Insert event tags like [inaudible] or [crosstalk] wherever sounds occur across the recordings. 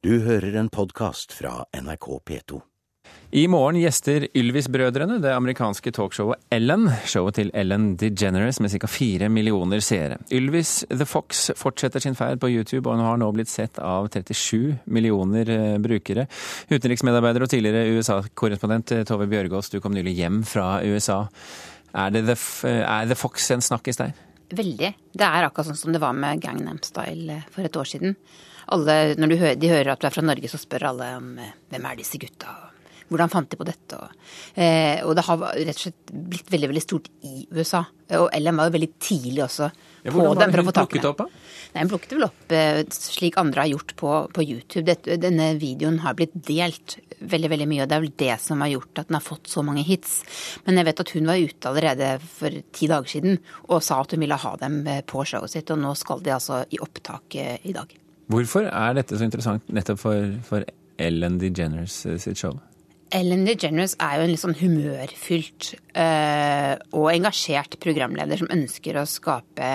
Du hører en podkast fra NRK P2. I morgen gjester Ylvis-brødrene det amerikanske talkshowet Ellen. Showet til Ellen DeGeneres med ca. fire millioner seere. Ylvis The Fox fortsetter sin ferd på YouTube, og hun har nå blitt sett av 37 millioner eh, brukere. Utenriksmedarbeider og tidligere USA-korrespondent eh, Tove Bjørgaas, du kom nylig hjem fra USA. Er, The, eh, er The Fox en snakkis der? Veldig. Det er akkurat sånn som det var med Gangnam Style for et år siden alle, når hører, de hører at du er fra Norge, så spør alle om eh, hvem er disse gutta, hvordan fant de på dette? Eh, og det har rett og slett blitt veldig veldig stort i USA. Og Ellen var jo veldig tidlig også ja, på dem for å få tak i det. Nei, Hun plukket vel opp eh, slik andre har gjort på, på YouTube. Dette, denne videoen har blitt delt veldig veldig mye, og det er vel det som har gjort at den har fått så mange hits. Men jeg vet at hun var ute allerede for ti dager siden og sa at hun ville ha dem eh, på showet sitt, og nå skal de altså i opptak eh, i dag. Hvorfor er dette så interessant nettopp for, for Ellen DeGeneres eh, sitt show? Ellen DeGeneres er jo en litt sånn humørfylt øh, og engasjert programleder som ønsker å skape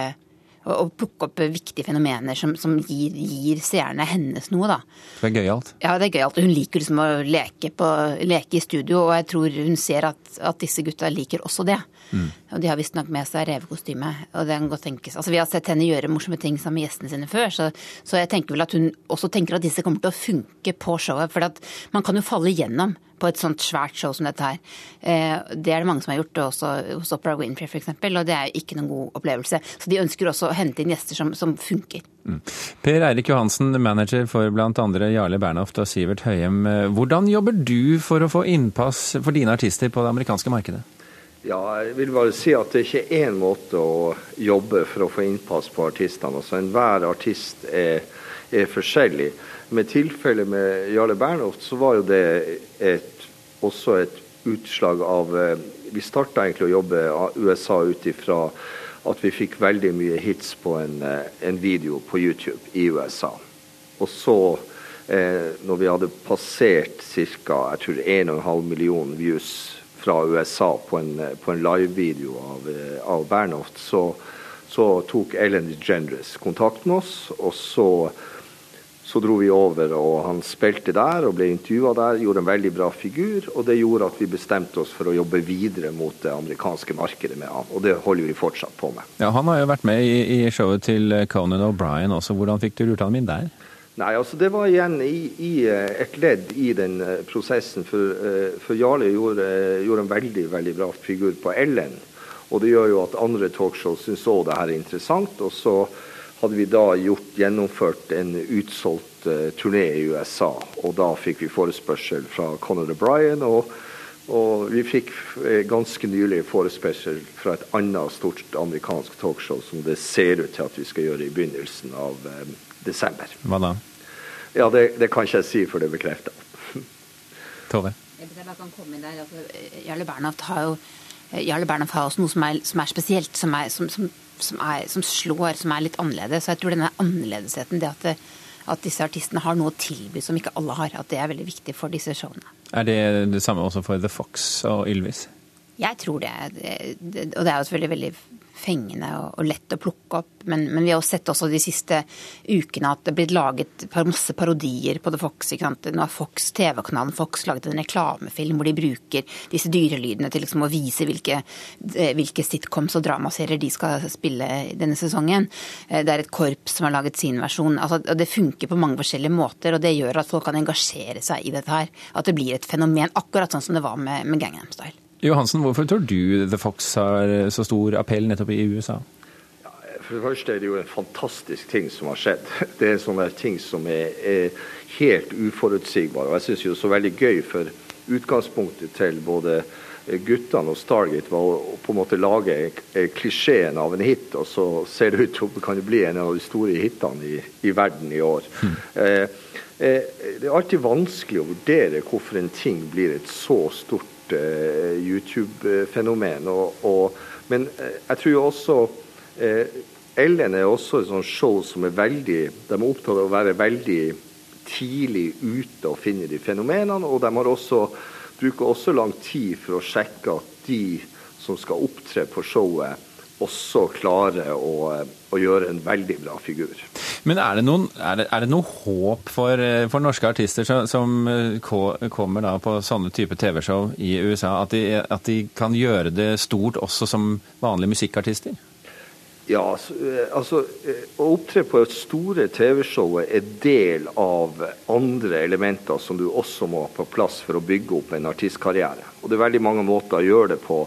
og plukke opp viktige fenomener som, som gir, gir, seerne hennes noe, da. Det er gøyalt? Ja, det er gøyalt. Hun liker liksom å leke, på, leke, i studio, og jeg tror hun ser at, at disse gutta liker også det. Mm. Og de har visstnok med seg revekostyme, og det kan godt tenkes. Altså, vi har sett henne gjøre morsomme ting sammen med gjestene sine før, så, så jeg tenker vel at hun også tenker at disse kommer til å funke på showet. For man kan jo falle igjennom på et sånt svært show som dette her. Eh, det er det mange som har gjort, også hos Opera Winfrey f.eks., og det er ikke noen god opplevelse. Så de ønsker også å hente inn gjester som, som funker. Mm. Per Eirik Johansen, manager for bl.a. Jarle Bernhoft og Sivert Høyem. Hvordan jobber du for å få innpass for dine artister på det amerikanske markedet? Ja, jeg vil bare si at det ikke er én måte å jobbe for å få innpass på artistene. Altså Enhver artist er, er forskjellig. Med tilfellet med Jarle Bernhoft så var jo det et, også et utslag av eh, Vi starta egentlig å jobbe USA ut ifra at vi fikk veldig mye hits på en, eh, en video på YouTube i USA. Og så, eh, når vi hadde passert ca. 1,5 million views fra USA på en, på en livevideo av, eh, av Bernhoft, så, så tok Ellen DeGeneres kontakt med oss. og så så dro vi over, og han spilte der og ble intervjua der. Gjorde en veldig bra figur, og det gjorde at vi bestemte oss for å jobbe videre mot det amerikanske markedet med han. Og det holder vi fortsatt på med. Ja, Han har jo vært med i, i showet til Conan O'Brien også. Hvordan fikk du lurt han inn der? Nei, altså Det var igjen i, i eh, et ledd i den eh, prosessen. For, eh, for Jarle gjorde, gjorde, en veldig veldig bra figur på Ellen. Og det gjør jo at andre talkshow syns òg det her er interessant. og så hadde vi da gjort, gjennomført en utsolgt turné i USA. Og da fikk vi forespørsel fra Conor O'Brien. Og, og, vi fikk ganske nylig forespørsel fra et annet stort amerikansk talkshow som det ser ut til at vi skal gjøre i begynnelsen av desember. Hva da? Ja, det, det kan ikke jeg si før det er bekrefta. Tove? Altså, Jarle Bernhoft har jo Jarle Bernhoft har også noe som er, som er spesielt, som, er, som, som som, er, som, slår, som er litt annerledes. Så jeg tror denne annerledesheten, det at, det, at, disse artistene har noe å tilby som ikke alle har, at det er veldig viktig for disse showene. Er det det samme også for The Fox og Ylvis? Jeg tror det. det og det er jo selvfølgelig veldig fengende og, og lett å plukke opp. Men, men, vi har også sett også de siste ukene at det er blitt laget masse parodier på The Fox. Ikke sant? Nå har Fox, TV-kanalen Fox laget en reklamefilm hvor de bruker disse dyrelydene til liksom å vise hvilke, eh, hvilke sitcoms og dramaserier de skal spille denne sesongen. Eh, det er et korps som har laget sin versjon. Altså, det funker på mange forskjellige måter, og det gjør at folk kan engasjere seg i dette her. At det blir et fenomen, akkurat sånn som det var med, med Gangnam Style. Johansen, hvorfor tror du The Fox har så stor appell nettopp i USA? Ja, for det første er det jo en fantastisk ting som har skjedd. [laughs] Det er sånne ting som er, er helt uforutsigbare. Og jeg syns jo så veldig gøy, for utgangspunktet til både guttene og Stargate var å på en måte lage klisjeen av en hit, og så ser det ut til å kan bli en av de store hitene i, i verden i år. Mm. Eh, eh, det er alltid vanskelig å vurdere hvorfor en ting blir et så stort uh, YouTube-fenomen. men uh, jeg tror jo også eh, Ellen er også et sånt show som er veldig De er opptatt av å være veldig tidlig ute og finne de fenomenene. Og de har også, bruker også lang tid for å sjekke at de som skal opptre på showet, også klarer å, å gjøre en veldig bra figur. Men er det, noen, er det, er det noe håp for, eh, for norske artister som, som eh, kommer på sånne type TV-show i USA, at de, at de kan gjøre det stort også som vanlige musikkartister? Ja, altså Å opptre på et store TV-showet er del av andre elementer som du også må ha på plass for å bygge opp en artistkarriere. Og Det er veldig mange måter å gjøre det på.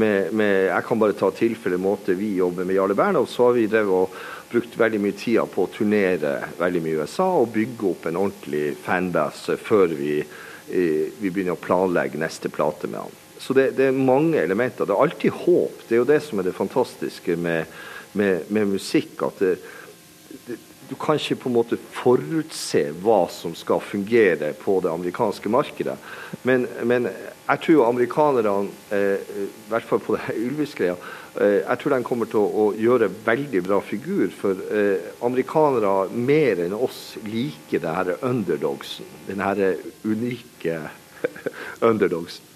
Med, med, jeg kan bare ta tilfellet måte vi jobber med Jarle Bernhoft, så har vi drevet og brukt veldig mye tid på å turnere veldig mye i USA og bygge opp en ordentlig fanbase før vi, vi begynner å planlegge neste plate med han. Så det, det, er mange elementer. Det er alltid håp. Det er jo det som er det fantastiske med, med, med musikk. at det, det, du kan ikke på en måte forutse hva som skal fungere på det amerikanske markedet. Men, men jeg tror amerikanerne, eh, i hvert fall på det Ylvis-greia, eh, jeg tror de kommer til å, å, gjøre veldig bra figur. For eh, amerikanere mer enn oss liker det her underdogsen. Den her unike [laughs] underdogsen.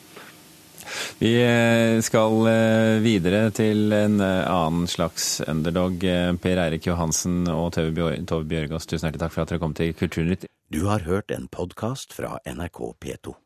Vi eh, skal eh, videre til en eh, annen slags underdog. Per Eirik Johansen og Tove Bjørgaas, tusen hjertelig takk for at dere kom til Kulturnytt. Du har hørt en podkast fra NRK P2.